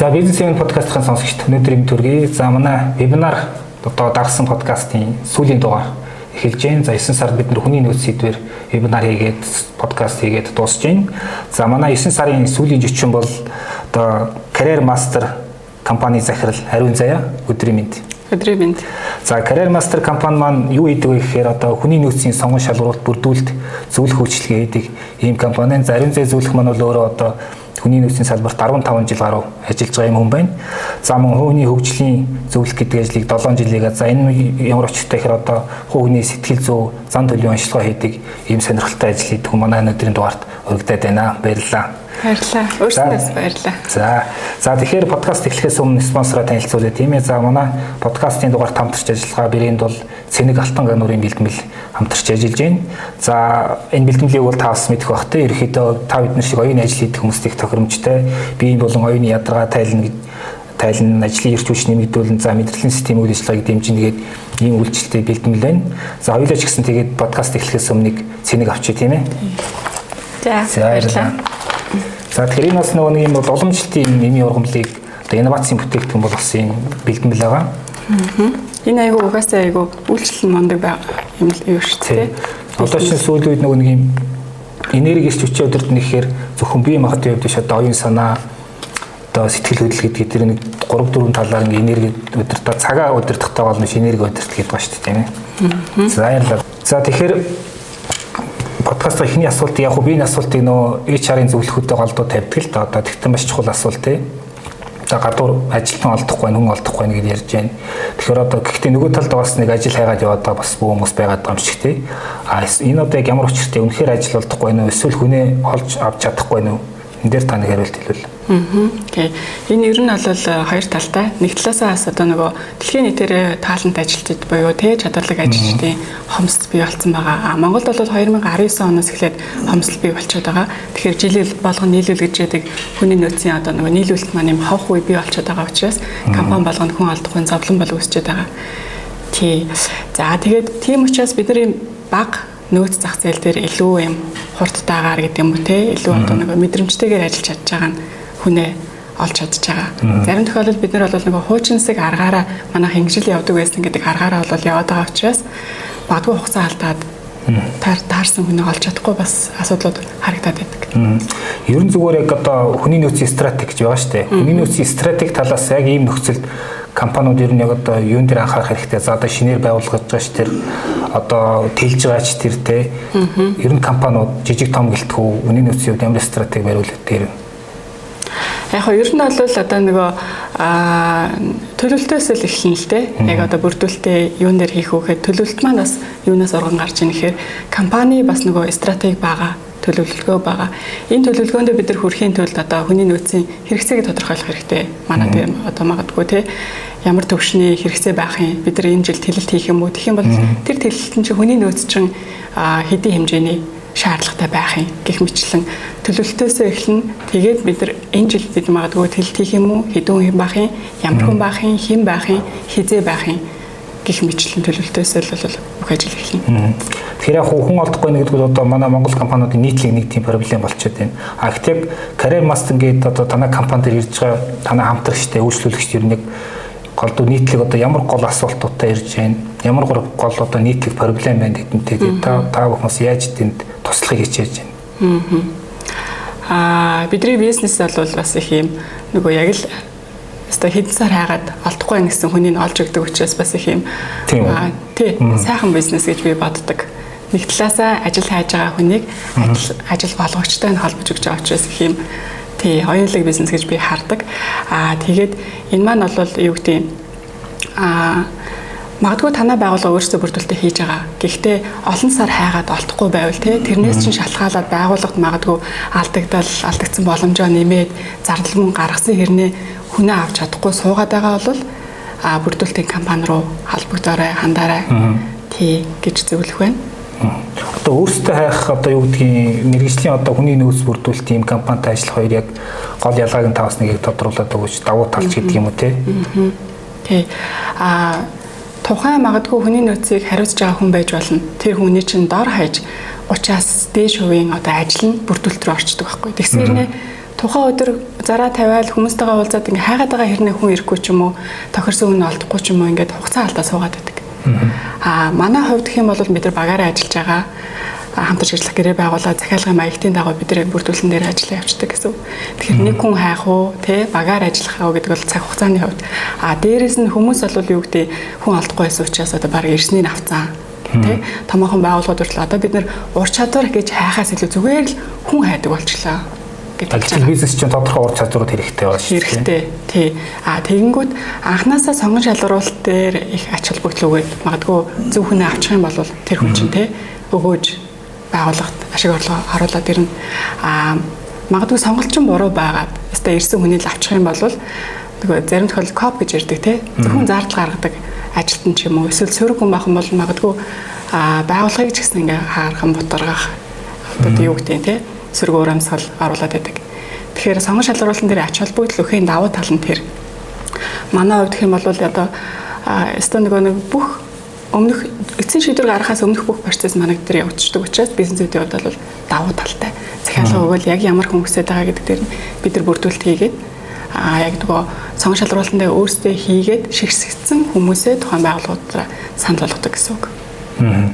За бизнес event подкастын сонсогчд өнөөдрийн төргий. За манай вебинар одоо дагсан подкастын сүүлийн дугаар эхэлж байна. За 9 сард бид нэр хүний нөөц сэдвэр вебинар хийгээд подкаст хийгээд дуусж байна. За манай 9 сарын сүүлийн жичин бол одоо Career Master компани захирал Ариун Заяа өдрийн мэнд. Өдрийн мэнд. За Career Master компани маань юу хийдэг вэ гэхээр одоо хүний нөөцийн сонгон шалгуулалт бүрдүүлэлт зөвлөх үйлчилгээ хийдэг ийм компани. За Ариун Заяа зөвлөх маань бол өөрөө одоо хүний нөөцийн салбарт 15 жил гаруй ажиллаж байгаа юм хүн байна. За мөн хүний хөгжлийн зөвлөх гэдэг ажлыг 7 жилийн за энэ ямар очтой гэхээр одоо хүний сэтгэл зүй зан төлөвийн онцлогоо хийдэг ийм сонирхолтой ажил хийдэг хүн манай өнөөдрийн дугаарт өргөдөд байна. Баярлалаа. Баярлалаа. Өөрсдөөс баярлалаа. За. За тэгэхээр подкаст эхлэхээс өмнө спонсороо танилцуулъя тийм ээ. За манай подкастын дугаарт хамтарч ажиллагаа бирэнд бол Цэник Алтан гануурын бэлтгэл хамтарч ажиллаж байна. За энэ бэлтгэлийг бол та бас мэдэх бах те. Ерөнхийдөө та бид нар шиг оюуны ажил хийдэг хүмүүстийг тохиромжтой бие болон оюуны ядаргаа тайлна тайлан ажлын эрч хүч нэмэгдүүлэн за мэдрэлийн систем үйл ажиллагааг дэмжин тэгээд ийм үйлчлэлтэй бэлтгэл байна. За хоёулаа ч гэсэн тэгээд подкаст эхлэхээс өмнө нэг цэник авчи тийм ээ. За баярлалаа. За тэгэхээр энэ бас нөгөө нэг юм бол уламжлалтын нэмийн ургамлыг одоо инновацийн бүтээгдэхүүн болгосон бэлтгэл байгаа. Энэ айгу угаасаа айгу үйлчлэл мондөг юм юу шүү дээ. Одоо чинь сүүлийн үед нөгөө нэг юм энерги эрч хүчийн өдөрт нэхээр зөвхөн бие махбодын хувьд биш одоо оюун санаа одоо сэтгэл хөдлөл гэдэг тэр нэг 3 4 талаар ингээ энерги өдөртөө цагаа өдөртөхтэй бол маш энерги өдөртөх гэдэг ба шүү дээ тийм ээ. За баярлалаа. За тэгэхээр подкаст ихний асуулт яг хөө биений асуултыг нөө HR-ын зөвлөхөдөө голдуу тавьдаг л да. Одоо тэгтэн маш чухал асуулт тий. За гадуур ажилтан олдохгүй хүн олдохгүй нэгэд ярьж байна. Тэгэхээр одоо гэхдээ нөгөө талд бас нэг ажил хайгаад яваад байгаа бас бүх хүмүүс байгаа юм шиг тий. А энэ одоо яг ямар учиртай үнэхээр ажил олдохгүй уу эсвэл хүнээ олж авч чадахгүй уу? Энэ дээр та нэг хариулт хэлвэл. Аа. Окей. Энэ ер нь бол э, хоёр талтай. Нэг талаасаа бас одоо нөгөө дэлхийн нийтээр таалант ажилтнууд буюу тэ чадварлаг ажилчдын хомсдол бий болсон байгаа. Монголд бол 2019 оноос эхлээд хомсдол бий болчиход байгаа. Тэгэхээр жилэл болгон нийлүүл гэж яадаг хүний нөөцийн одоо нөгөө нийлүүлэлт маань юм хавх үе бий болчиход байгаа учраас компани болгонд хүн алдахгүй зовлон бол үүсчихэд байгаа. Тий. За тэгээд тийм учраас бидний баг нөөц зах зээл дээр илүү юм хурдтайгаар гэдэг юм уу те? Илүү одоо нэг мэдрэмжтэйгээр ажиллаж чадж байгаа нь хүнээ олж чадж байгаа. Зарим тохиолдолд бид нар бол нэг хуучинсыг аргаараа манайх ингэжил явдаг байсан гэдэг аргаараа бол яваад байгаа учраас бадгүй хугацаа алдаад таар таарсан хүнийг олж чадахгүй бас асуудлууд харагдаад байдаг. Ер нь зүгээр яг одоо хүний нөөцийн стратеги гэж байгаа шүү дээ. Хүний нөөцийн стратеги талаас яг ийм нөхцөлд компаниуд ер нь яг одоо юун дээр анхаарах хэрэгтэй. За одоо шинээр байгуулгаж байгаа ч тэр одоо тэлж байгаа ч тэр те. Ер нь компаниуд жижиг том гэлтгүү үнийн нөөцийн хувьд ямар стратеги бариулдаг тэр. Яг нь ер нь бол одоо нөгөө төлөвлөлтөөс л эхэлнэ л те. Яг одоо бүрдүүлэлтээ юун дээр хийх вэ гэхэд төлөвлөлт маань бас юунаас оргон гарч ийн гэхээр компани бас нөгөө стратеги байгаа төлөвлөгөө байгаа. Энэ төлөвлөгөөндөө бид нар хүрэхийн тулд одоо хүний нөөцийн хэрэгцээг тодорхойлох хэрэгтэй. Манай тийм одоо магадгүй те ямар төвшний хэрэгцээ байх юм бид нар энэ жил тэлэлт хийх юм уу гэх юм бол тэр тэлэлтэн чинь хүний нөөц чинь хэдийн хэмжээний шаардлагатай байх юм гэх мэтлэн төлөвлөлтөөсөө эхлэн тэгээд бид нар энэ жил бид магадгүй тэлэлт хийх юм уу хэдэн хүн байх юм ямар хүн байх юм хэн байх юм хизээ байх юм гих мэтлэн төлөвлөлтөөсөө л бол бүх ажил эхэлнэ. Тэгэхээр яг хүн олдохгүй нэг гэдэг одоо манай Монгол компаниудын нийтлэг нэг тийм проблем болчиход байна. А яг Career Master гэдэг одоо танай компанид ирж байгаа танай хамтрагчтай үйлчлүүлэгч ер нь голдуу нийтлэг одоо ямар гол асуултуудтай ирж байна. Ямар гол одоо нийтлэг проблем байна гэдэнтэй та та бүхнээс яаж тэнд туслахыг хичээж байна. Аа бидний бизнес бол бас их юм. Нөгөө яг л өстой хэдэн сар хайгаад олдохгүй байх гэсэн хүнийг олж өгдөг учраас бас их юм. Аа тий сайхан бизнес гэж би боддог. Нэг талаасаа ажил хайж байгаа хүнийг ажил ажил болгогчтой нь холбож өгч байгаа учраас их юм. Тий хоёулаг бизнес гэж би хардаг. Аа тэгээд энэ маань бол юу гэдэг аа Магадгүй танай байгууллага өөрсдөө бүрдүүлэлтээ хийж байгаа. Гэхдээ олон сар хайгаад олдохгүй байвал те тэрнээс чинь шалтгаалаад байгууллагт магадгүй алдагдал, алдагдсан боломжоо нэмээд зардал мөн гаргасан хэрнээ хүнээ авч чадахгүй суугаад байгаа бол а бүрдүүлэлтийн компани руу холбогдоорой, хандаарай. Тий гэж зөвлөх байна. Одоо өөрсдөө хайх одоо юу гэдгийг мэрэгжлийн одоо хүний нөөц бүрдүүлэлт ийм компанитай ажиллах хоёр яг гол ялгааг нь таваас нэг тодруулаад өгөөч давуу талч гэдэг юм уу те. Тий. А тухайн магадгүй хүний нөөцийг хариуцж байгаа хүн байж болно. Тэр хүний чинь дор хаяж 30-аас дээш хувийн одоо ажил нь бүрдүүлэлт рүү орчдөг байхгүй. Тэгсээр нэ тухайн өдөр зараа тавиал хүмүүстэйгээ уулзаад ингээ хайгаад байгаа хэрнээ хүн ирэхгүй ч юм уу тохирсон хүн олдохгүй ч юм уу ингээд хугацаа алдаа суугаад байдаг. Аа манай хувьд гэх юм бол бид нар багаараа ажиллаж байгаа хамтарч ажиллах гэрээ байгуулаад захиалгын маягтын дагуу бид нэр бүрдүүлсэн дээр ажиллаа явуулдаг гэсэн. Тэгэхээр нэг хүн хайх уу, тэ багаар ажиллах уу гэдэг бол цаг хугацааны хувьд. А дээрэс нь хүмүүс бол юу гэдэг хүн олдохгүй байсан учраас одоо баг ирснийг авцсан тий томоохон байгууллагууд хүртэл одоо бид нэр ур чадвар гэж хайхаас илүү зүгээр л хүн хайдаг болчлаа гэдэг. Бизнес чинь тодорхой ур чадварууд хэрэгтэй байна шүү дээ. Хэрэгтэй. Тий. А тэгэнгүүт анханасаа сонгон шалгаруулалт дээр их ач холбогдол өгөөд магадгүй зөв хүнээ авчих юм бол тэр хүн чинь тий өгөөж байгууллагт ашиг орлого харуулад ирнэ. Аа магадгүй сонголчин буруу байгаад өстой ирсэн хүнийг авчих юм бол нөгөө зарим тохиолдолд коп гэж ярьдаг тий. Зөвхөн зардал гаргадаг ажилтан ч юм уу эсвэл сөрөг хүн байх юм бол магадгүй аа байгууллагыг ч гэсэн ингээ хаархан бутаргах одоо юу гэдэг тий сөрөг урамсгал оруулаад байдаг. Тэгэхээр сонгон шалгаруулалтын дээр ач холбогдол өхийн давуу тал нь тэр. Манай хувьд гэх юм бол одоо өстой нөгөө нэг бүх өмнөх эцсийн шийдвэр гаргахаас өмнөх бүх процесс манай дээр явагддаг учраас бизнесүүдийн хувьд бол давуу талтай. Захиалга өгвөл яг ямар хүн хүсэж байгаа гэдэг дээр бид нар бүрдүүлэлт хийгээд а яг нөгөө сонгон шалгаруулалтандаа өөрсдөө хийгээд шигсэгдсэн хүмүүсээ тухайн байгууллагуудаараа санал болгодог гэсэн үг. Аа.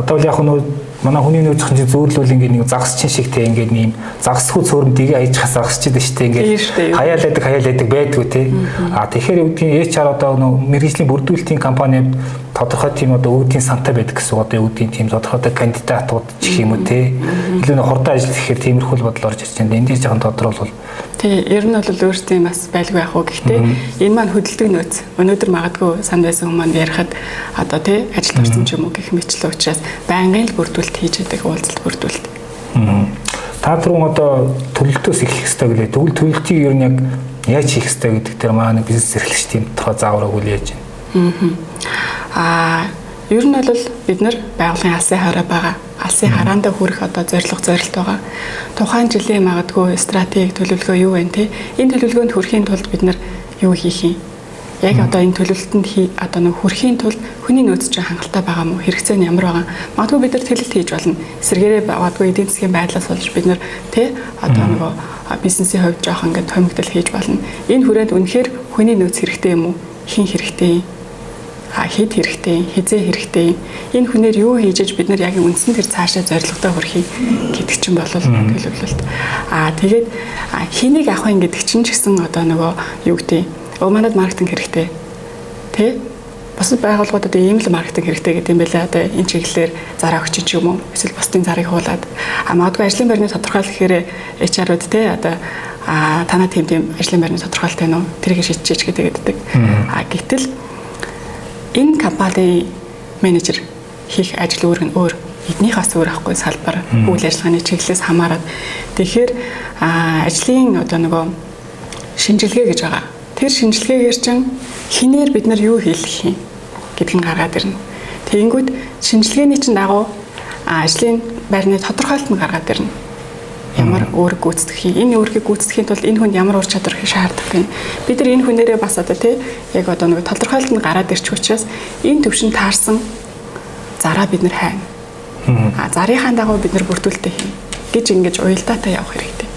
Одоо бол яг нөгөө манай хүний нөөцийн чинь зөөрлөл ингээд нэг загас чин шигтэй ингээд нэм загасгүй цөөрөмдгийг аяжхаас загасчихэд штэ ингээд хаяалаадаг хаяалаадаг байдгүй те. А тэгэхээр үүдгийн HR одоо нөгөө мэрэгжлийн бүрдүүлэлтийн компанид тодорхой тийм одоо үүдийн сантай байдаг гэсэн одоо үүдийн тийм тодорхой кандидатууд ч юм уу те. Илүү нэг хурдан ажил гэхээр тиймэрхүү бодол орж ирж байна. Энд дээр жоохон тодорхойлвол Тий, ер нь бол өөрсдийн бас байлгүй яг уу. Гэхдээ энэ маань хөдөлдөг нөөц. Өнөөдөр магадгүй санд байсан хүмүүс ярихад одоо тий ажил орсон ч юм уу гэх мэтлээ учраас байнгын л бүрдүүлэлт хийж байдаг уулзалт бүрдүүлэлт. Та түрүүн одоо төлөлтөөс эхлэх хэрэгтэй гэлээ. Тэгвэл төлөлтийг ер нь яг яаж хийх хэрэгтэй гэдэг дээр маань бизнес эрхлэгчдийн тухай заавар өгвөл яаж байна. Аа ер нь бол бид нар байгууллагын алсын хараа байгаа алсын хараандаа хүрэх одоо зорилго зорилт байгаа. Тухайн жилийн магадгүй стратеги төлөвлөгөө юу вэ те? Энэ төлөвлөгөөнд хүрэхийн тулд бид нар юу хийх юм? Яг одоо энэ төлөвлөлтөнд одоо нэг хүрэхийн тулд хүний нөөц чинь хангалттай байгаа мó хэрэгцээ нь ямар байгаа. Магадгүй бид нар төлөлт хийж болно. Эсвэргээрээ магадгүй эдийн засгийн байдлаас болж бид нар те одоо нөгөө бизнесийн хувьд жоох ингээд томигдол хийж болно. Энэ хүрээнд үнэхээр хүний нөөц хэрэгтэй юм уу? Хин хэрэгтэй юм? Хэд хэрэгтэй, хизээ хэрэгтэй, энэ хүнээр юу хийж иж бид нар яг үндсэн тэр цаашаа зорилготой хүрхий гэдэг чинь болол төлөвлөлт. Аа тэгээд хэнийг авах юм гэдэг чинь ч гэсэн одоо нөгөө юу гэдэг өө манад маркетинг хэрэгтэй. Тэ? Бусад байгууллагуудад ийм л маркетинг хэрэгтэй гэдэг юм байлаа. Одоо энэ чиглэлээр зараа өгч ч юм уу? Эсвэл бусдын зарыг хуулаад а магадгүй ажлын байрны тодорхойлох гэхээр HR-ууд те одоо а танаа тийм тийм ажлын байрны тодорхойлолт байна уу? Тэрийг шийдчихэж гэдэг. А гэтэл энэ компани менежер хийх ажил өөр нь өөр эднийхээс өөр ахгүй салбар үйл ажиллагааны чиглэлээс хамаарат тэгэхээр ажлын одоо нөгөө шинжилгээ гэж байгаа. Тэр шинжилгээгээр чинь хинээр бид нар юу хийх юм гэдг нь гаргаад ирнэ. Тэгэнгүүт шинжилгээний чинь дагуу ажлын байрны тодорхойлолт нь гаргаад ирнэ ямар үүрэг гүйцэтгэх юм энэ үүргийг гүйцэтгэхийн тулд энэ хүнд ямар ур чадвар шаарддаг юм бид нар энэ хүнээрээ бас одоо тий яг одоо нэг тодорхойлолт нь гараад ирчих учраас энэ төвшин таарсан зараа бид нар хайна. А зарийнхаа дагуу бид нар бүртгүүлэлтээ хийн гэж ингэж уялдаатай явах хэрэгтэй.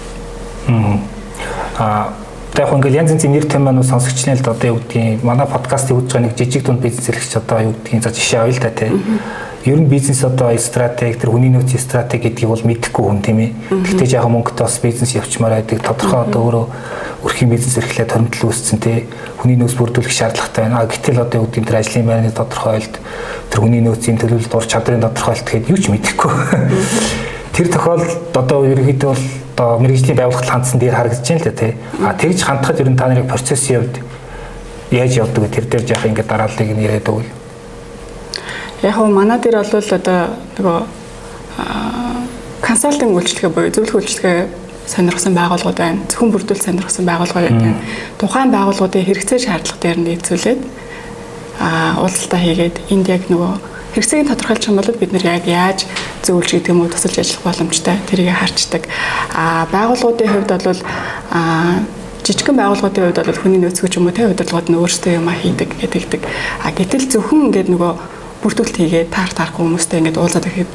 А яг ингээл янз янзын нэр томьёо нь сонсогчны л одоо юу гэдгийг манай подкаст хийж байгаа нэг жижиг дунд бизнес эрхч одоо юу гэдгийг за жишээ ойл та тий ер нь бизнес одоо стратеги тэр хүний нөөцийн стратеги гэдгийг бол мэдэхгүй хүн тийм ээ. Гэхдээ яг мөнгөтэй бас бизнес явчмаар байдаг. Тодорхой одоо өөрөө өрхийн бизнес эрхлээд томдол үүсцэн тий хүний нөөц бүрдүүлэх шаардлагатай байна. А гэтэл одоо юу гэдэг тэр ажлын байрны тодорхойлт тэр хүний нөөцийн төлөвлөлт ур чадрын тодорхойлт гэхэд юу ч мэдэхгүй. Тэр тохиолдолд одоо ерөнхийдөө бол одоо мэрэгжлийн байгууллагт хандсан дээр харагдаж байна л да тий. А тэгж хандхад ер нь та нарыг процессын хувьд яаж явдаг вэ? Тэр дээр яах ингээд дарааллыг нь яриад өгвөл. Яг нь манай дээр бол одоо нөгөө консалтинг үйлчлэгээ буюу зөвлөх үйлчлэгээ сонирхсан байгууллагууд байна. Зөвхөн бүрдүүл сонирхсан байгууллагууд байна. Тухайн байгууллагуудын хэрэгцээ шаардлага дээр нийцүүлээд а уулзалтаа хийгээд энд яг нөгөө хэрэгцээг тодорхойлчих юм бол бид нэр яг яаж зөвлөж гэдэг юм уу тусалж ажиллах боломжтой тэрийг харчдаг. А байгууллагуудын хувьд бол а жижигхэн байгууллагуудын хувьд бол хүний нөөцгөө ч юм уу тэ удирдлагууд нь өөрсдөө юм хийдэг гэдэг. А гэтэл зөвхөн ингээд нөгөө бүртгүүлэлт хийгээд таар таарх хүмүүстэй ингээд уулзаад ихэд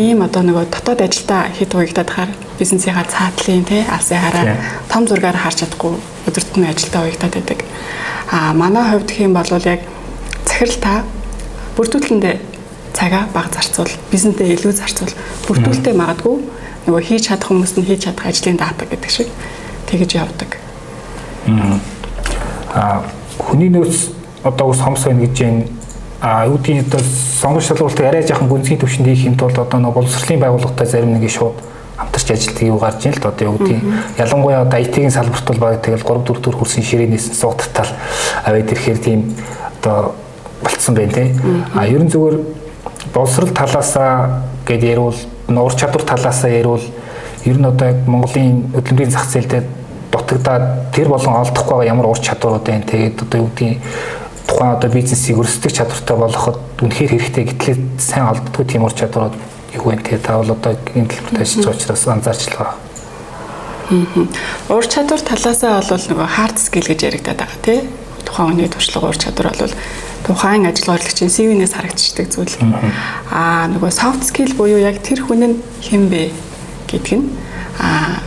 ийм одоо нөгөө дотоод ажилдаа хэд хугагдаад хаар бизнесийнхаа цаатлын тий алсын хараа том зургаар харж чадахгүй өдөр тутмын ажилдаа уягтаад байдаг. А манай хувьд юм бол яг захирал та бүрдүүлэндээ цагаа бага зарцуул, бизнесдээ илүү зарцуул, бүрдүүлэлтээ магадгүй нөгөө хийж чадах хүмүүс нь хийж чадах ажлын даатаг гэдэг шиг тэгэж явдаг. Аа хүний нөөц одоо ус хомс байна гэж юм а юу гэдгийг одоо сонгож шалгуултыг арай жоохон гүнзгий төвшөнд хийхин тулд одоо нэг боловсролын байгууллагатай зарим нэг шууд хамтарч ажилтдаг юу гарч ийн л одоо юу гэдгийг ялангуяа одоо IT-ийн салбарт бол баг тэгэл 3 4 төр хөрсөн ширээнээс суудтал аваад ирэхээр тийм одоо болцсон байна тий. А ерөн зүгээр боловсрол талаасаа гэд ярил ур чадвар талаасаа ярил ер нь одоо Монголын хөдөлмөрийн зах зээлдээ дутагдаад тэр болон олдохгүй байгаа ямар ур чадварууд байна. Тэгээд одоо юу гэдгийг тухайн одоо бизнесийг өрсөлдөх чадвартай болгоход үнэхээр хэрэгтэй гэтлээ сайн олддгүй тийм ур чадварууд юу вэ? Тэгээд та бол одоо энэ төлөвт ажиллаж байгаа учраас анзаарч л байгаа. Ур чадвар талаасаа бол нөгөө hard skill гэж яригадаад байгаа тий. Тухайн хүний туршлага ур чадвар бол тухайн ажил горлогчийн CV-нээс харагдчихдаг зүйл. Аа нөгөө soft skill буюу яг тэр хүн нь хэн бэ гэдг нь аа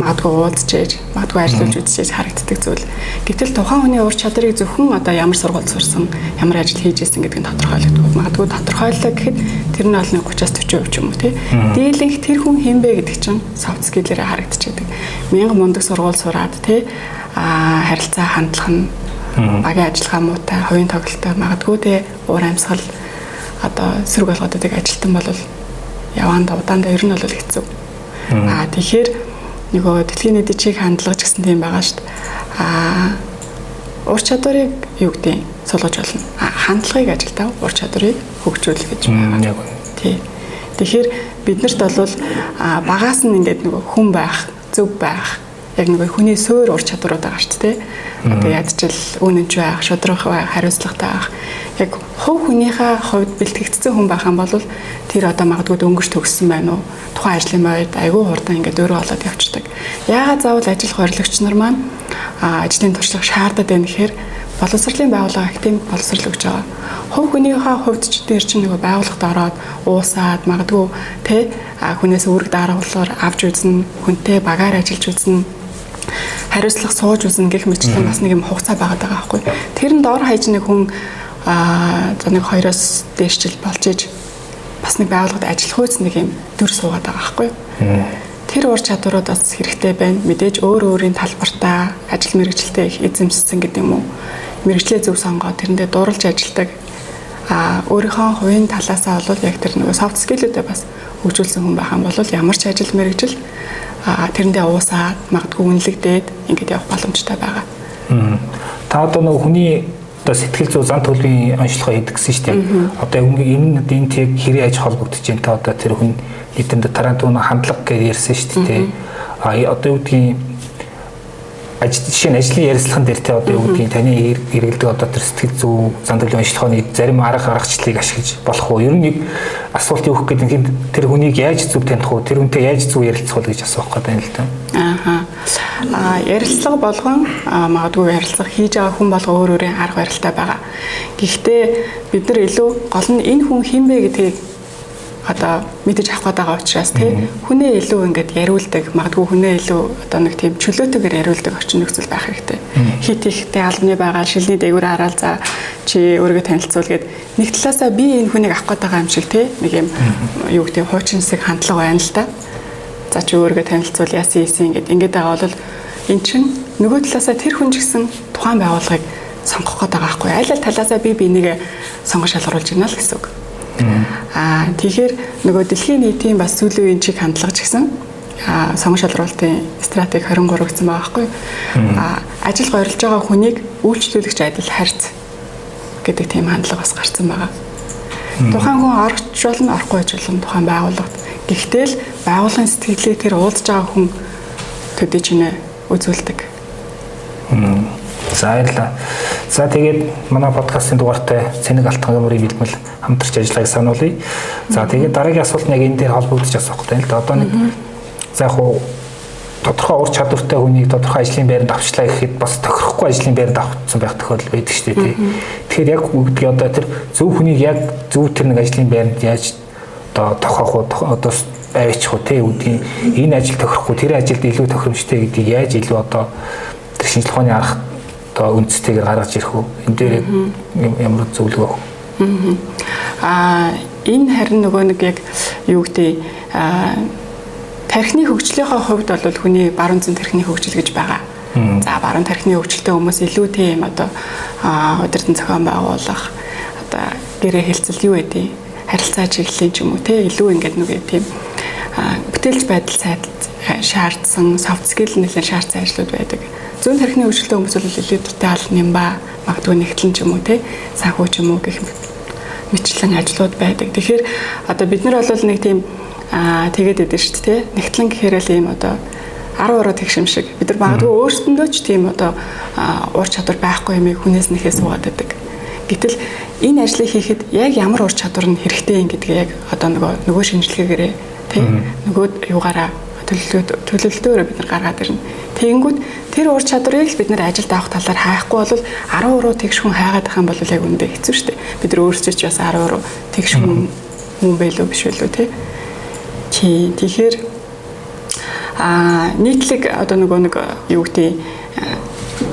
магадгүй уулзчээж, магадгүй ажиллаж үзчихэж харагддаг зүйл. Гэтэл тухайн хүний ур чадрыг зөвхөн одоо ямар сургууль сурсан, ямар ажил хийж ирсэн гэдэг нь тодорхойлогддог. Магадгүй тодорхойлоо гэхэд тэр нь бол 30-40% ч юм уу тий. Дийлэнх тэр хүн хэн бэ гэдэг чинь soft skill-ээрээ харагдчихдаг. Мянга мундаг сургууль сураад тий а харилцаа хандлах нь багийн ажиллагаа муутай, хувийн тоглолттой магадгүй тий уур амьсгал одоо сөрөг болгоод байдаг ажилтан бол яваан давдаандаа ер нь бол хэцүү. Аа тэгэхээр нөгөө дэлхийн эдийн засгийг хандлагч гэсэн тийм байгаа шүү дээ. Аа ур чадварыг юу гэдэг сулгаж болно. Хандлагыг ажилдаа ур чадварыг хөгжүүлэх гэж байгаа. Тий. Тэгэхээр биднэрт бол багаас нь ингээд нөгөө хүн байх, зөв байх, яг нөгөө хүний суур ур чадварууд байгаа шүү дээ. Одоо ядчил үнэнч байх, шудрах байх, хариуцлагатай байх. Яг хувь хүнийхээ хувьд бэлтгэгдсэн хүн байх юм бол тэр одоо магадгүй дөнгөж төгссөн байна уу? Тухайн ажлын байд айгүй хурдан ингээд өөрөө олоод явчихдаг. Яагаад заавал ажил хоригч нар маань ажлын туршлага шаардаад байна гэхээр боловсролын байгууллага актив боловсрол өгч байгаа. Хувь хүнийхээ хувьд ч дээр чинь нөгөө байгууллагад ороод уусаад магадгүй тэ хүнээс үүрэг даргуулгаар авч үзнэ, хүнтэй багаар ажиллаж үзнэ хариуцлага сууж үзнэ гэх мэтчлэн бас нэг юм хугацаа байгаад байгаа байхгүй. Тэр нь дор хаяж нэг хүн аа за нэг хоёроос дээш жил болж иж бас нэг байгууллагад ажиллах үйс нэг юм дүр суугаад байгаа байхгүй. Тэр ур чадварууд бас хэрэгтэй байна. Мэдээж өөр өөрийн талбартаа ажил мэргэжилтэд их эзэмссэн гэдэг юм уу. Мэргэжлээ зөв сонгоод тэрэндээ дурлж ажилладаг а өөрийнхөө хувийн талаасаа бол яг тэр нөгөө soft skill-үүдээ бас хөгжүүлсэн хүн байх юм бол ямар ч ажил мэргэжил тэрэндээ уусаад магадгүй үнэлэгдээд ингэж явах боломжтой байгаа. Та одоо нөгөө хүний одоо сэтгэл зүй зан төлөвийн онцлогоо хийдэг гэсэн шүү дээ. Одоо энэ энэ тийг хэрэг аж холбогдож байна та одоо тэр хүн эдэнд тарантун хандлага гэж ярьсан шүү дээ. А одоо юу гэдгийг ажил жишээ нь ажлын ярилцлаган дээр те одоо юу гэдгийг таны хэрэгэлдэг одоо тэр сэтгэл зүй зан төлөвийн онцлогооны зарим арга аргачлалыг ашиглаж болох уу? Ер нь асуулт гэх гэдэг нь тэр хүнийг яаж зөв таних уу? Тэр хүнтэй яаж зөв ярилцах уу гэж асуух гэдэг юм л да. Ааха. А ярилцлага болгон магадгүй ярилцлага хийж байгаа хүн болго өөр өөрийн арга барилтай байгаа. Гэхдээ бид нар илүү гол нь энэ хүн хин бэ гэдгийг одоо мэдэж авах гээд байгаа учраас тий хүнээ илүү ингээд яриулдаг магадгүй хүнээ илүү одоо нэг тийм чөлөөтэйгээр яриулдаг орчин нөхцөл байх хэрэгтэй. Хит ихтэй албаны байгаа шилний дээгүүр хараад за чи өөрийгөө танилцуул гэд нэг талаасаа би энэ хүнийг авах байгаа юм шиг тий нэг юм юу гэдэг хуучинсыг хандлага байна л да. За чи өөрийгөө танилцуул яасан ийсэн гэд ингээд байгаа бол эн чин нөгөө талаасаа тэр хүн ч гэсэн тухайн байгууллагыг сонгох гээд байгаа байхгүй аль аль талаасаа би бинийг сонгож шалгаруулж байна л гэсэн үг. Аа тэгэхээр нөгөө дэлхийн нийтийн бас сүүлийн үеийн чиг хандлага ч гэсэн а сонгон шалруулалтын стратеги 23 гэсэн байгаа байхгүй. А ажил гойрлж байгаа хүнийг үйлчлүүлэгч адил харьц гэдэг тийм хандлага бас гарсан байгаа. Тухайн хүн орч болно, орохгүй байж болно тухайн байгууллагт. Гэхдээ л байгууллагын сэтгэлийг тэр уулзж байгаа хүн төдий чинээ үзүүлдэг. За баярлалаа. За тэгээд манай подкастын дугаартай Цэник Алтан гэмрийн бэлтгэл хамтарч ажиллагааг сануулъя. За тэгээд дараагийн асуулт нь яг энэ дээр холбогдож асуух гэдэг л да. Одоо нэг за яг хуу тодорхой ур чадвартай хүнийг тодорхой ажлын байранд авчлаа гэхэд бас тохирохгүй ажлын байранд авчихсан байх тохиолдол байдаг шүү дээ. Тэгэхээр яг үгдгийг одоо тэр зөв хүнийг яг зөв тэр нэг ажлын байранд яаж одоо тохиох уу одоо аваачих уу те үүдгийн энэ ажил тохирохгүй тэр ажилд илүү тохиромжтой гэдгийг яаж илүү одоо тэр шинжилгээ ухааны арга одоо үндстэйгээр гаргаж ирэх үү? Энэ дээр ямар зөвлөгөө өгөх аа энэ харин нөгөө нэг яг юу гэдэг аа тархины хөгжлийнхөө хувьд бол хүний баруун зэн тархины хөгжил гэж байгаа. За баруун тархины хөгжилтэй хүмүүс илүү тийм одоо удирдан зохион байгуулах одоо гэрээ хэлцэл юу гэдэг харилцаа чиглэлийн ч юм уу те илүү ингээд нүгэ тийм бүтээлч байдал сайд шаардсан soft skill нэлээд шаардсан ажлууд байдаг. Зүүн тархины хөгжилтэй хүмүүс бол илүү детал нямба магадгүй нэгтлэн ч юм уу те санхүү ч юм уу гэх мэтлэн ажлууд байдаг. Тэгэхээр одоо бид нар бол нэг тийм аа тэгээд идэв шүү дээ. Нэгтлэн гэхээр л ийм одоо 10 уруу тэгшим шиг бид нар магадгүй өөрсдөндөө ч тийм одоо уур чадвар байхгүй юм хүнээс нэхээ суугаад байдаг. Гэтэл энэ ажлыг хийхэд яг ямар ур чадвар нь хэрэгтэй юм гэдгээ яг одоо нөгөө нөгөө шинжилгээгээрээ тийм нөгөө юугаараа төлөвлөлтөөр төлөвлөлтөөр бид нар гаргаад ирнэ. Тэгэнгүүт тэр ур чадварыг л бид нар ажилд авах талаар хайхгүй бол 10 уруу тэгш хүн хайгаад байх юм бол яг үндэ хэцүү шүү дээ. Бид нар өөрсдөө ч бас 10 уруу тэгш хүн хүн байлуу биш байлуу тий. Тий. Тэгэхээр а нийтлэг одоо нөгөө нэг юу гэдэг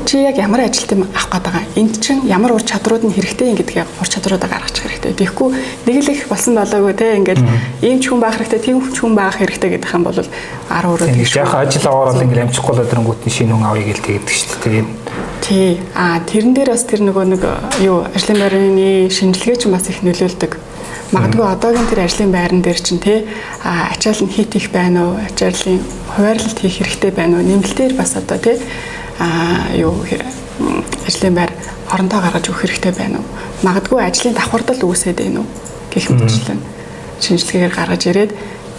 чи яг ямар ажилт юм авах гээд байгаа. Энд чинь ямар ур чадрууд нь хэрэгтэй юм гэдгийг ур чадруудаа гаргачих хэрэгтэй. Тэгэхгүй нэг л их болсон болоогүй те ингээд ийм ч хүн байх хэрэгтэй, тийм ч хүн байх хэрэгтэй гэдэг юм бол 10 өрөө тэгш. Яг ажил аваад ингээд амжихгүй л өдрөнгүүтний шинэ хүн авъя гэж тэгээд шүү дээ. Тий. А тэрэн дээр бас тэр нөгөө нэг юу ажлын байрны шинжилгээ ч бас их нөлөөлдөг. Магадгүй одоогийн тэр ажлын байран дээр чинь те ачаал нь хийх их байна уу? Ачааллын хуваарлалт хийх хэрэгтэй байна уу? Нэмэлтээр бас одоо те а юу ажлын байр хоронтоо гаргаж өгөх хэрэгтэй байна уу? Магадгүй ажлын давхардал үүсээд байна уу? гэх мэтчлэн шинжилгээгээр гаргаж ирээд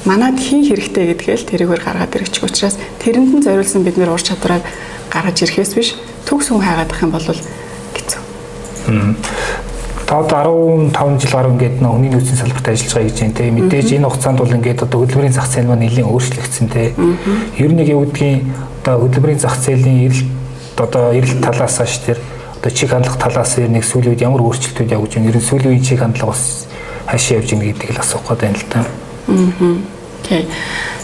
манад хийн хэрэгтэй гэдгээл тэрийгээр гаргаад ирэх учраас тэрэнд нь зориулсан бид нэр ур чадвараа гаргаж ирэхээс биш төгс хүн хайгаадах юм бол хэцүү. Та одоо 15 жил гаруй ингээд нөө хүний нөөцийн салбарт ажиллаж байгаа гэж байна те. Мэдээж энэ хугацаанд бол ингээд одоо хөдөлмөрийн зах зээл маань нэлээд өөрчлөгдсөн те. Ер нь яг гэдгийг одоо хөдөлмөрийн зах зээлийн эрэлт одоо эрэлт талаас ш тэр одоо чиг хандлах талаас нэг сүүлийн үед ямар өөрчлөлтүүд явж байна? Ер нь сүүлийн үеийн чиг хандлага бас хаашаа явж байна гэдгийг л асуух гээд байна л да. Аа. Окей.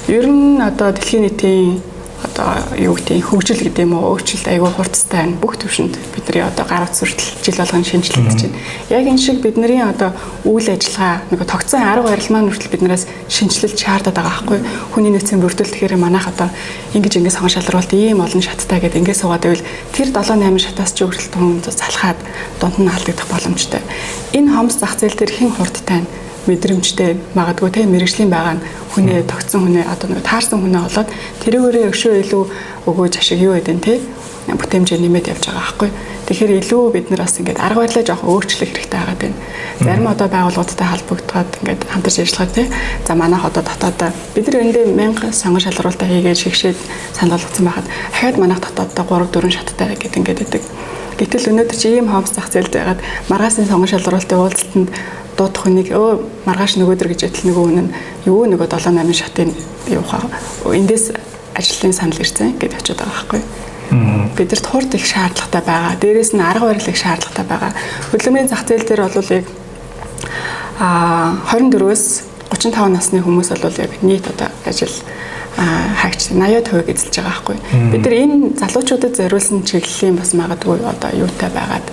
Ер нь одоо дэлхийн нийтийн одоо юу гэдэг хөгжил гэдэг юм уу өөрчлөлт айгүй хурцтай байна. Бүх төвшөнд бидний одоо гар утас хүртэл жил болгон шинжилэгдэж байна. Яг энэ шиг бидний одоо үйл ажиллагаа нэг тогтсон арга барил маань хүртэл биднээс шинжилэл чаардаад байгаа байхгүй. Хүний нөөцийн бүрдэл тэгэхээр манайх одоо ингэж ингэж сонгон шалруулалт ийм олон шаттай гэдэг ингэ суугаад байвал тэр 7 8 шатаас ч өөрчлөлт хүн залхаад дунд нь алдагдах боломжтой. Энэ хомс зах зээл дээр хэн хурдтай нь мэдрэмжтэй магадгүй тийм мэрэгжлийн байгаа нь хүнээ тогтсон хүнээ одоо нэг таарсан хүнээ олоод тэрүүгээрээ өшөө илүү өгөөж ашиг юу гэдэг нь тийм бүтээмжээ нэмээд явж байгаа байхгүй. Тэгэхээр илүү бид нар бас ингээд арга барилаа жоох өөрчлөх хэрэгтэй байгаа байна. Зарим одоо байгууллагуудтай холбогдоод ингээд хамтарч ажиллагаа тий. За манайх одоо дотоод бид нар эндээ 1000 сонгон шалгуулалтаа хийгээд шигшээд санал болгоцсон байхад дахиад манайх дотооддоо 3 4 шаттай гэдэг ингээд байдаг. Гэтэл өнөөдөр чи ийм хомс зах зээлд байгаад маргаасны сонгон шалгуулалтын уулзалтанд дуудах хүнийг өө маргааш нөгөөдөр гэж адил нөгөө нь юу нөгөө 7 8 шатын явах эндээс ажлын санал ирсэн гэдээ очиод байгаа байхгүй. Бидэрт хурд их шаардлагатай байгаа. Дээрээс нь арга барил их шаардлагатай байгаа. Хөдөлмөрийн зах зээл дээр бол яг а 24-өөс 35 насны хүмүүс бол яг нийт одоо ажил хаагч 80% эзэлж байгаа байхгүй. Бид нар энэ залуучуудад зориулсан чиглэлийн бас магадгүй одоо юутай байгаад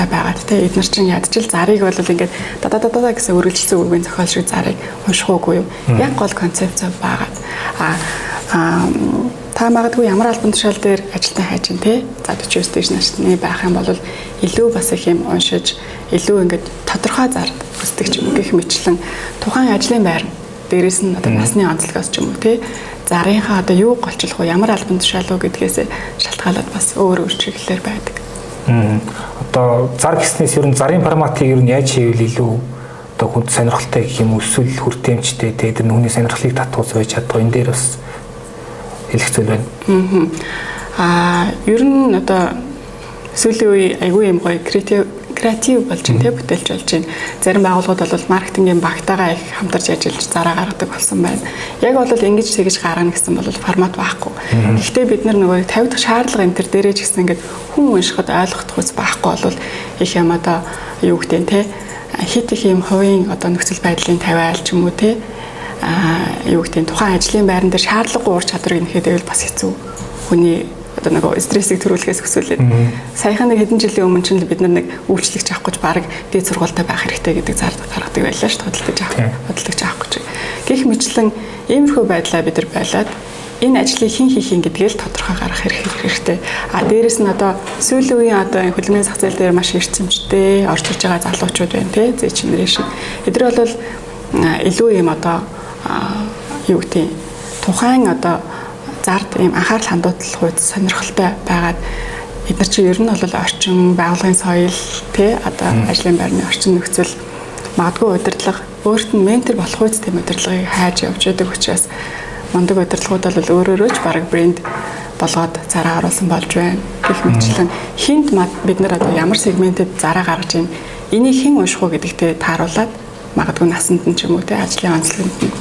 тактиктай байгаад те эдгээр чинь ядчил зарыг бол ингээд дада дада гэсэн өргөлжсөн үгийн зохиол шиг зарыг унших уугүй юу яг гол концепц байгаад. А та магадгүй ямар албан тушаал дээр ажилтан хайж ин те? За 49 дэж насны байх юм бол илүү бас их юм уншиж илүү ингээд тодорхой зар хүсдэг ч юм уу гэх мэтлэн тухайн ажлын байр дээрэс нь одоо насны онцлогоос ч юм уу те? Зарынхаа одоо юу голчлох вэ? Ямар албан тушаал уу гэдгээс шалтгаалаад бас өөр өөр чиглэлээр байдаг одоо зар гиснээс ер нь зарын форматыг ер нь яаж хийвэл илүү одоо хүнд сонирхолтой гэх юм эсвэл хүртээмжтэй тэгээд нүхний сонирхлыг татуус байж чаддаг энэ дээр бас хэлэх зүйл байна. Аа ер нь одоо сүүлийн үе айгүй юм гоё. Креатив креатив болж байна те бүтээлч болж байна. Зарим байгууллагууд бол маркетингийн багтаагаа их хамтарч ажиллаж зараа гаргадаг болсон байна. Яг бол ингэж тэгэж гаргана гэсэн бол формат байхгүй. Гэхдээ бид нар нөгөө 50 дахь шаардлага энэ төр дээрээ ч гэсэн ингээд хүн уншихад ойлгохдох ус байхгүй бол их юм одоо юу гэдэг те хит их юм хувийн одоо нөхцөл байдлын тавиал ч юм уу те аа юу гэдэг нь тухайн ажлын байран дээр шаардлагагүй ур чадварыг нэхэд байвал бас хэцүү. Хүний одоо нэг стрессийг төрүүлэхээс өсвөлээд саяхан нэг хэдэн жилийн өмнө чинь бид нар нэг үйлчлэгч авах гэж баг дээд сургуультай байх хэрэгтэй гэдэг зар гаргадаг байлаа шүү дээ хөдөлгөж авах хөдөлгөж авах гэж. Гэх мэтлэн иймэрхүү байдлаа бид нар байлаад энэ ажлыг хэн хийх юм гэдгээл тодорхой гаргах хэрэгтэй. А дээрэс нь одоо сүүлийн үеийн одоо хөдөлмөрийн зах зээл дээр маш эрчимжтэй орж ирж байгаа залуучууд байна тий зэ чинэрээ шиг. Эдгээр бол илүү юм одоо юу гэдэг тухайн одоо ийм анхаарал хандуулах хувьд сонирхолтой байгаад бид нар чинь ер нь бол орчин байгуулгын соёл тий одоо ажлын байрны орчин нөхцөл магадгүй удирдлага өөрт нь ментор болох үст тийм удирдлагыг хайж явж байдаг учраас мундаг удирдлагууд бол өөрөөрөө ч баг брэнд болгоод зараа оруулсан болж байна. Гэх мэтчлэн хинт бид нар одоо ямар сегментэд зараа гаргаж ийн энийг хэн унших уу гэдэгтээ тааруулаад магадгүй насанд нь ч юм уу те ажлын онцлогт нь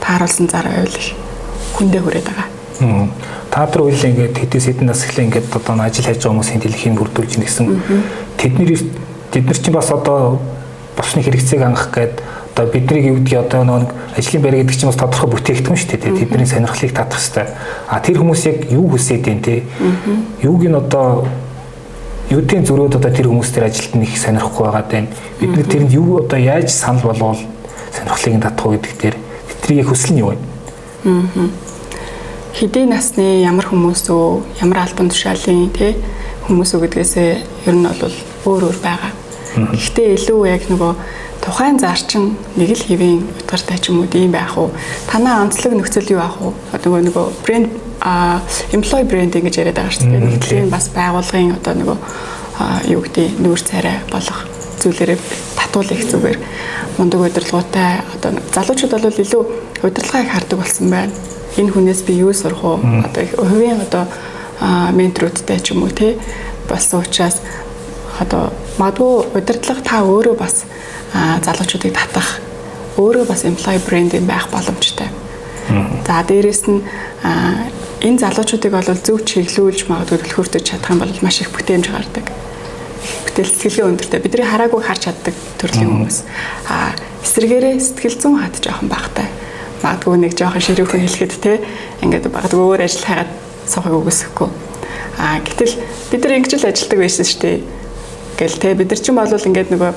тааруулсан зараа байвал хүндээ хүрээд байгаа. Та нар үйл ингээд хэдээс хэдэн нас эхлээ ингээд одоо ажил хийж байгаа хүмүүсийн дэлхийг бүрдүүлж нэгсэн. Тэдний тэд нар чинь бас одоо босны хэрэгцээг хангах гээд одоо бидний юу гэдгийг одоо нэг ажлын байр гэдэг чинь бас тодорхой бүтээгдэхүүн шүү дээ. Тэдний сонирхлыг татах хэрэгтэй. А тэр хүмүүс яг юу хүсээд байна те? Юуг нь одоо юудын зөрөөд одоо тэр хүмүүс тэр ажилд нэг сонирхгүй байгаа даа. Бид нар тэрэнд юу одоо яаж санал болгоол сонирхлыг татах уу гэдэг дээр тэдний хүсэл нь юу вэ? Аа хэдийн насны ямар хүмүүс үү, ямар албан тушаалын тий хүмүүс үү гэдгээсээ ер нь бол өөр өөр байгаа. Гэхдээ илүү яг нөгөө тухайн зарчин нэг л хэвийн утгартай ч юм уу ийм байх уу? Танаа онцлог нөхцөл юу байх уу? Одоо нөгөө брэнд а employee branding гэж яриад байгаа шүү дээ. Нэгдлийн бас байгууллагын одоо нөгөө юу гэдэг нүүр царай болох зүйлээрээ татуул их зүгээр мундаг удирдлагуудтай одоо залуучууд бол илүү удирдлагыг хардаг болсон байна энэ хүнээс би юу сурах уу? Одоо хувийн одоо менторуудтай ч юм уу те болсон учраас одоо магадгүй удирдлага та өөрөө бас залуучуудыг татах өөрөө бас employee branding байх боломжтой. За дээрэс нь энэ залуучуудыг бол зөв чиглүүлж магадгүй төлхөртөж чадах юм бол маш их бүтээмж гардаг. Бүтээл сэтгэлийн өндөртэй бидний хараагүй харж чаддаг төрлийн хүмүүс. А эсвэргээрээ сэтгэл зүйн хат жоохон багтай магадгүй нэг жоохон ширүүхэн хэлэхэд те ингээд магадгүй өөр ажил хайгаад сухыг үгүйсэхгүй. Аа гэтэл бид нар ингэж л ажилладаг байсан шүү дээ. Гэл те бид нар ч юм бол ингээд нөгөө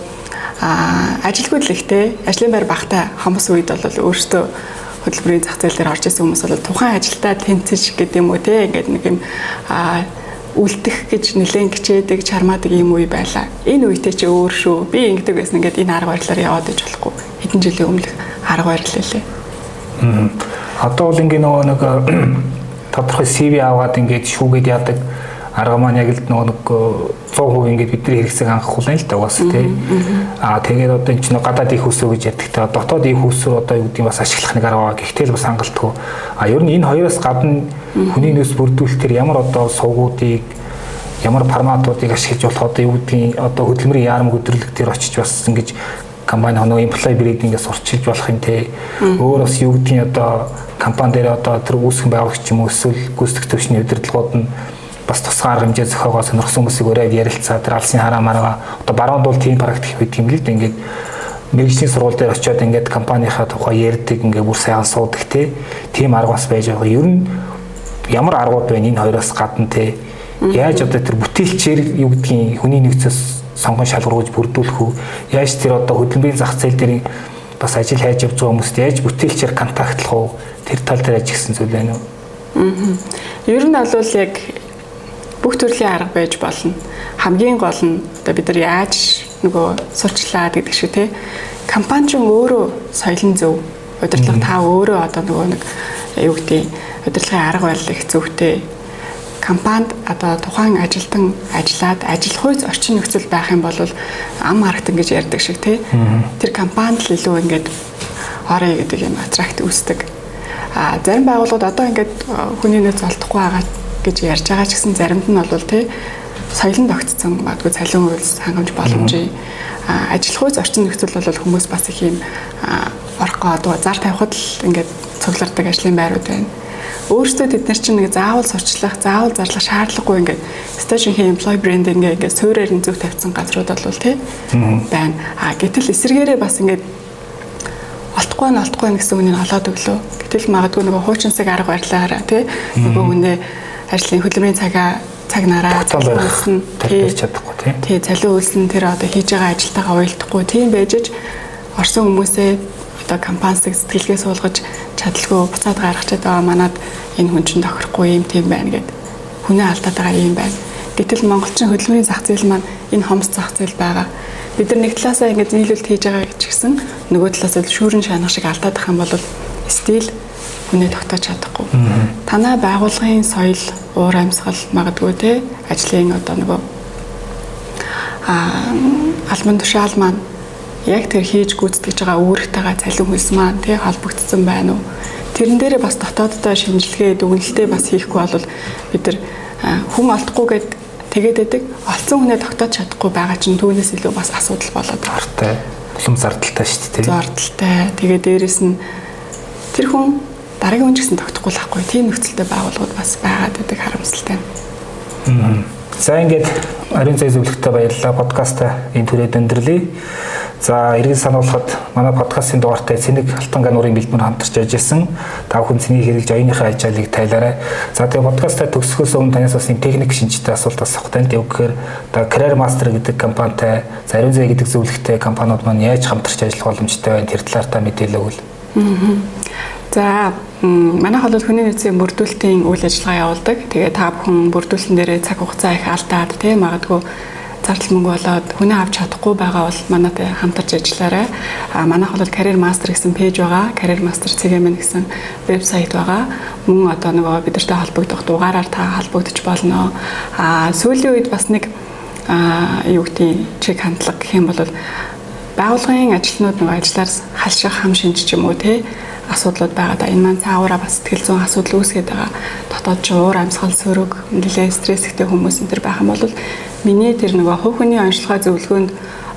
аа ажилгүй л ихтэй ажлын байр багтай хүмүүс үед бол өөртөө хөдөлмөрийн зах зээл дээр орж исэн хүмүүс бол тухайн ажилдаа тэнцэж гэдэг юм уу те ингээд нэг юм аа үлдэх гэж нэлээд хичээдэг чармаадаг юм үе байлаа. Энэ үедээ чи өөр шүү. Би ингэдэг байсан ингээд энэ арга барилаар яваад иж болохгүй. Хэдэн жилийн өмнөх арга барил лээ. Одоо бол ингээ нөгөө нэг тодорхой CV аваад ингээд шүүгээд яадаг. Арга маань яг л нөгөө нэг 100% ингээд бидний хэрэгцээг хангах болно л да угаас тий. Аа тэгээд одоо энэ чинь гадаад их хүсөө гэж ярьдаг та. Дотоод их хүсээр одоо юу гэдэг нь бас ашиглах нэг арга гэхдээ л бас хангалтгүй. Аа ер нь энэ хоёроос гадна хүний нөөц бүрдүүлэлтээр ямар одоо сувгуудыг ямар форматуудыг ашиглаж болох одоо юу гэдгийг одоо хөдөлмөрийн яарам хөдөрлөг дээр очиж бас ингэж компани хоноо employee branding-ээс сурчилж болох юм те. Өөр бас юу гэдгийг одоо компани дээр одоо тэр үүсгэн байгуулагч юм уу эсвэл гүйцэтгэх төвчний удирдлагууд нь бас тусгай арга хэмжээ зохиогоо сонирхсон хүмүүсийг өрөөд ярилцаа тэр алсын хараа маргаа одоо баруунд бол тийм практик байдаг юм л да ингээд мэрэгжлийн сургууль дээр очиод ингээд компанийхаа тухай ярьдаг ингээд бүр сайхан суудаг те. Тийм арга бас байж байгаа. Ер нь ямар аргууд байна? Энэ хоёроос гадна те. Яаж одоо тэр бүтээлчээр юу гэдгийг хүний нөхцөөс сонгон шалгуур гэж бүрдүүлэх үү? Яаж тэр одоо хөдөлмөрийн зах зээл дээр бас ажил хайж явж байгаа хүмүүст яаж бүтээлчээр контактлах уу? Тэр тал дээр ажигсан зүйл байна уу? Аа. Ер нь бол яг бүх төрлийн арга байж болно. Хамгийн гол нь одоо бид нар яаж нөгөө сурчлаад гэдэг шиг тий компани ч өөрөө соёлын зөв удирдлага та өөрөө одоо нөгөө нэг юу гэдэг удирдлагын арга барил их зөвхтэй компанид одоо тухайн ажилтан ажиллаад ажил хүйц орчин нөхцөл байх юм бол ам харагтан гэж ярьдаг шиг тий. Тэр компанид л илүү ингээд орё гэдэг юм аттракт үүсдэг. А зарим байгууллагууд одоо ингээд хүний нөөц олдохгүй байгаа гэж ярьж байгаа ч гэсэн заримд нь бол тий соёлон тогтцсон магадгүй цалин үйлс хангамж боломжийн ажил хүйц орчин нөхцөл бол хүмүүс бас их юм орох гоо зар тавихад л ингээд цуглардаг ажлын байрууд байна өөрсдөө тэд нар чинь нэг заавал сурчлах, заавал зарлах шаардлагагүй ингээд стажингийн employee branding ингээд суурьаар нь зөв тавьсан газрууд бол тий байна. А гэтэл эсэргээрээ бас ингээд алдахгүй нь алдахгүй нь гэсэн үнийг олоод өглөө. Гэтэл магадгүй нөгөө хуучинсаг арга барилаараа тий нөгөө хүнээ ажлын хөдөлмөрийн цагаа цаг нараа залуулсан тэр чадахгүй тий. Тий, цалин үйлсэн тэр одоо хийж байгаа ажилтайгаа уялдахгүй тийм байж ч орсон хүмүүсээ одоо компанисыг сэтгэлгээ суулгаж чадalгүй буцаад гаргачаад байгаа манад энэ хүн чинь тохирохгүй юм тийм байна гэд хүнээ алдаад байгаа юм байна. Гэтэл монголчин хөдөлмөрийн зах зээл маань энэ хомс зах зээл байгаа. Бид нар нэг талаасаа ингэж нийлүүлэлт хийж байгаа гэж гисэн нөгөө талаасаа шүүрэн шанах шиг алдаад ах юм бол стил хүнээ тогтоож чадахгүй. Танай байгууллагын соёл, уур амьсгал магадгүй те ажлын одоо нөгөө а албан тушаал маань яг тэр хийж гүйцэтгэж байгаа үүрэгтэйгээ цалин хөлс маань тий холбогдсон байна уу? Тэрэн дээрээ бас дотооддоо шинжилгээ дүгнэлтээ бас хийхгүй бол бид нар хүн олдохгүйгээд тэгээд байдаг олцсон хүнээ тогтоож чадахгүй байгаа чинь түүнээс илүү бас асуудал болоод гартай. Улам зардалтай шүү дээ. Зардалтай. Тэгээд дээрэс нь тэр хүн дараагийн хүн ч гэсэн тогтохгүй л ахгүй. Тийм нөхцөлтэй байгууллагууд бас байгаад байдаг харамсалтай. За ингээд ариун цай зөвлөгтөй баярлалаа. Подкаста энэ түрээд өндөрлөе. За иргэн сануулхад манай подкастын дугаартай Цэник Алтан гануурын бэлтгэр хамтарч ажилласан. Та бүхэн цэнийг хэрэгж оюуныхаа ачаалыг тайлаарай. За тэгээ подкастаа төгсгөөс өмнө танаас бас нэг техник шинжтэй асуулт асах тань тэгвхээр та Career Master гэдэг компанитай, Ариун цай гэдэг зөвлөгтэй компаниуд маань яаж хамтарч ажиллах боломжтой байна? Тэр талаар та мэдээлэл өгвөл. За манай холбоо хүний нөөцийн бүрдүүлэлтийн үйл ажиллагаа явуулдаг. Тэгээ та бүхэн бүрдүүлсэн дээрээ цаг хугацаа их алдаад тийм магадгүй зардал мөнгө болоод хүнээ авч чадахгүй байгаа бол манайтай хамтарч ажиллаарай. А манайх бол Career Master гэсэн пэйж байгаа. Career Master CGM гэсэн вебсайт байгаа. Мөн одоо нөгөө бидэртэй холбогдох дугаараар та холбогдож болно. А сүүлийн үед бас нэг а юу гэдэг чиг хандлага гэх юм бол байгууллагын ажилтнууд нөгөө ажиллаар халших хам шинж ч юм уу те асуудлууд байгаа да. Энэ маань цаагаараа бас сэтгэл зүйн асуудал үүсгээд байгаа. Дотоод ч уур амьсгал сөрөг, нэлээ стресстэй хүмүүс энэ төр байх юм бол миний тэр нөгөө хувь хүний онцлогоо зөвлөгөөнд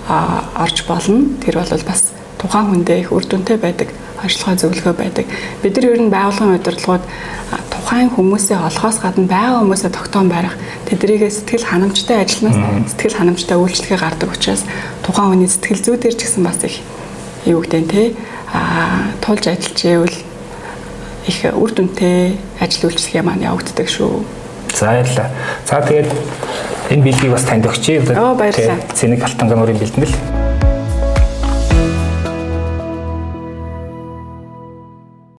орж болно. Тэр бол бас тухайн хүндээ их үр дүнтэй байдаг онцлогоо зөвлөгөө байдаг. Бид нар ер нь байгууллагын удирдлагууд тухайн хүмүүсээ олохоос гадна байгаа хүмүүсээ тогтоон барих, тэдрийгээ сэтгэл ханамжтай ажилланаас сэтгэл ханамжтай үйлчлэгээ гардаг учраас тухайн хүний сэтгэл зүй дээр ч гэсэн бас их юу гэдэг нь те а тулж ажиллаж ивэл их үр дүнтэй ажил үйлчлэгээ маань явагддаг шүү. За баярлалаа. За тэгээд энэ бэлгийг бас танд өгчээ. Оо баярлалаа. Цэник алтан гануурын бэлтгэл.